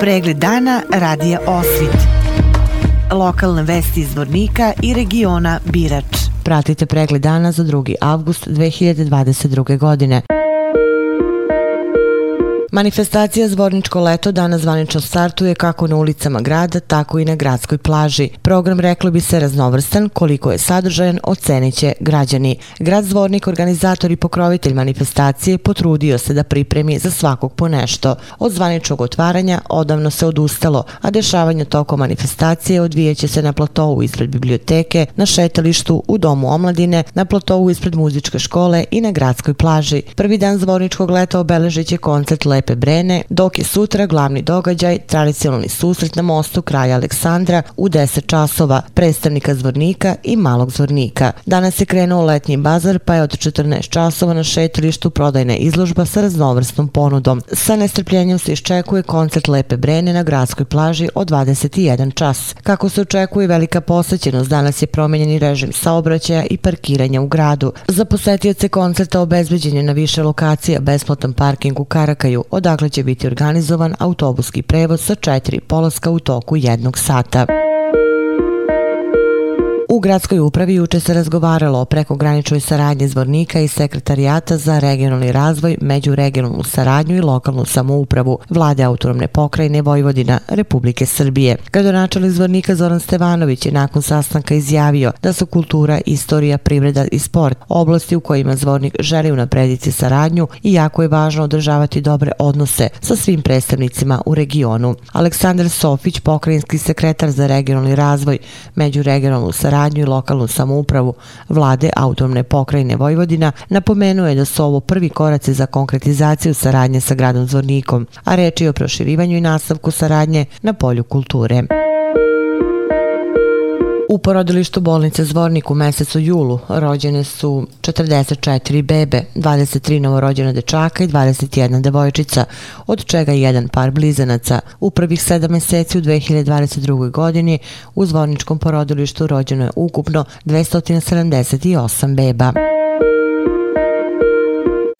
Pregled dana radija Osvit. Lokalne vesti iz Vornika i regiona Birač. Pratite pregled dana za 2. avgust 2022. godine. Manifestacija Zvorničko leto danas zvanično startuje kako na ulicama grada, tako i na gradskoj plaži. Program reklo bi se raznovrstan, koliko je sadržajan, oceniće građani. Grad Zvornik, organizator i pokrovitelj manifestacije, potrudio se da pripremi za svakog po nešto. Od zvaničnog otvaranja odavno se odustalo, a dešavanje toko manifestacije odvijeće se na platovu ispred biblioteke, na šetalištu, u domu omladine, na platovu ispred muzičke škole i na gradskoj plaži. Prvi dan Zvorničkog leta obeležit će koncert Lep Lepe Brene, dok je sutra glavni događaj tradicionalni susret na mostu kraja Aleksandra u 10 časova predstavnika zvornika i malog zvornika. Danas je krenuo letnji bazar pa je od 14 časova na šetilištu prodajna izložba sa raznovrsnom ponudom. Sa nestrpljenjem se iščekuje koncert Lepe Brene na gradskoj plaži od 21 čas. Kako se očekuje velika posećenost, danas je promenjeni režim saobraćaja i parkiranja u gradu. Za posetioce koncerta obezbeđen je na više lokacija besplatan parking u Karakaju, odakle će biti organizovan autobuski prevoz sa četiri polaska u toku jednog sata. Gradskoj upravi juče se razgovaralo o prekograničnoj saradnji zvornika i sekretarijata za regionalni razvoj, međuregionalnu saradnju i lokalnu samoupravu vlade autonomne pokrajine Vojvodina Republike Srbije. Gradonačelnik zvornika Zoran Stevanović je nakon sastanka izjavio da su kultura, istorija, privreda i sport oblasti u kojima zvornik želi unaprediti saradnju i jako je važno održavati dobre odnose sa svim predstavnicima u regionu. Aleksandar Sofić, pokrajinski sekretar za regionalni razvoj, međuregionalnu saradnju i lokalnu samoupravu vlade autonomne pokrajine Vojvodina napomenuo je da su ovo prvi koraci za konkretizaciju saradnje sa gradom Zvornikom, a reči je o proširivanju i nastavku saradnje na polju kulture. U porodilištu bolnice Zvornik u mesecu julu rođene su 44 bebe, 23 novorođena dečaka i 21 devojčica, od čega jedan par blizanaca. U prvih sedam meseci u 2022. godini u Zvorničkom porodilištu rođeno je ukupno 278 beba.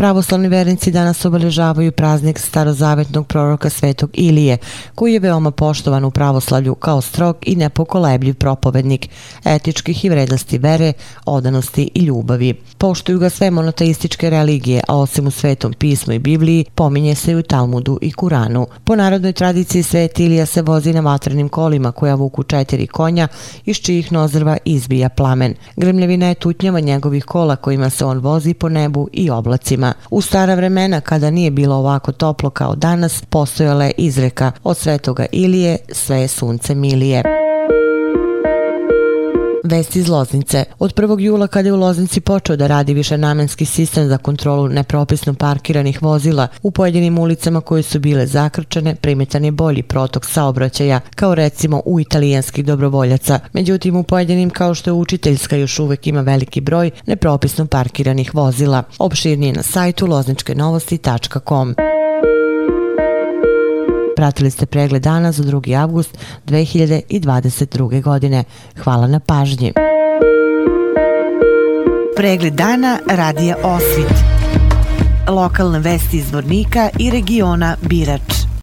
Pravoslavni vernici danas obeležavaju praznik starozavetnog proroka Svetog Ilije, koji je veoma poštovan u pravoslavlju kao strog i nepokolebljiv propovednik etičkih i vrednosti vere, odanosti i ljubavi. Poštuju ga sve monoteističke religije, a osim u Svetom pismu i Bibliji, pominje se i u Talmudu i Kuranu. Po narodnoj tradiciji Svet Ilija se vozi na vatrenim kolima koja vuku četiri konja, iz čijih nozrva izbija plamen. Gremljevina je tutnjava njegovih kola kojima se on vozi po nebu i oblacima. U stara vremena, kada nije bilo ovako toplo kao danas, postojala je izreka od svetoga Ilije, sve je sunce milije. Vesti iz Loznice. Od 1. jula kada je u Loznici počeo da radi više namenski sistem za kontrolu nepropisno parkiranih vozila, u pojedinim ulicama koje su bile zakrčene, primetan je bolji protok saobraćaja, kao recimo u italijanskih dobrovoljaca. Međutim, u pojedinim kao što je učiteljska još uvek ima veliki broj nepropisno parkiranih vozila. Opširnije na sajtu lozničkenovosti.com. Pratili ste pregled dana za 2. avgust 2022. godine. Hvala na pažnji. Pregled dana radija Osvit. Lokalne vesti iz Vornika i regiona Birač.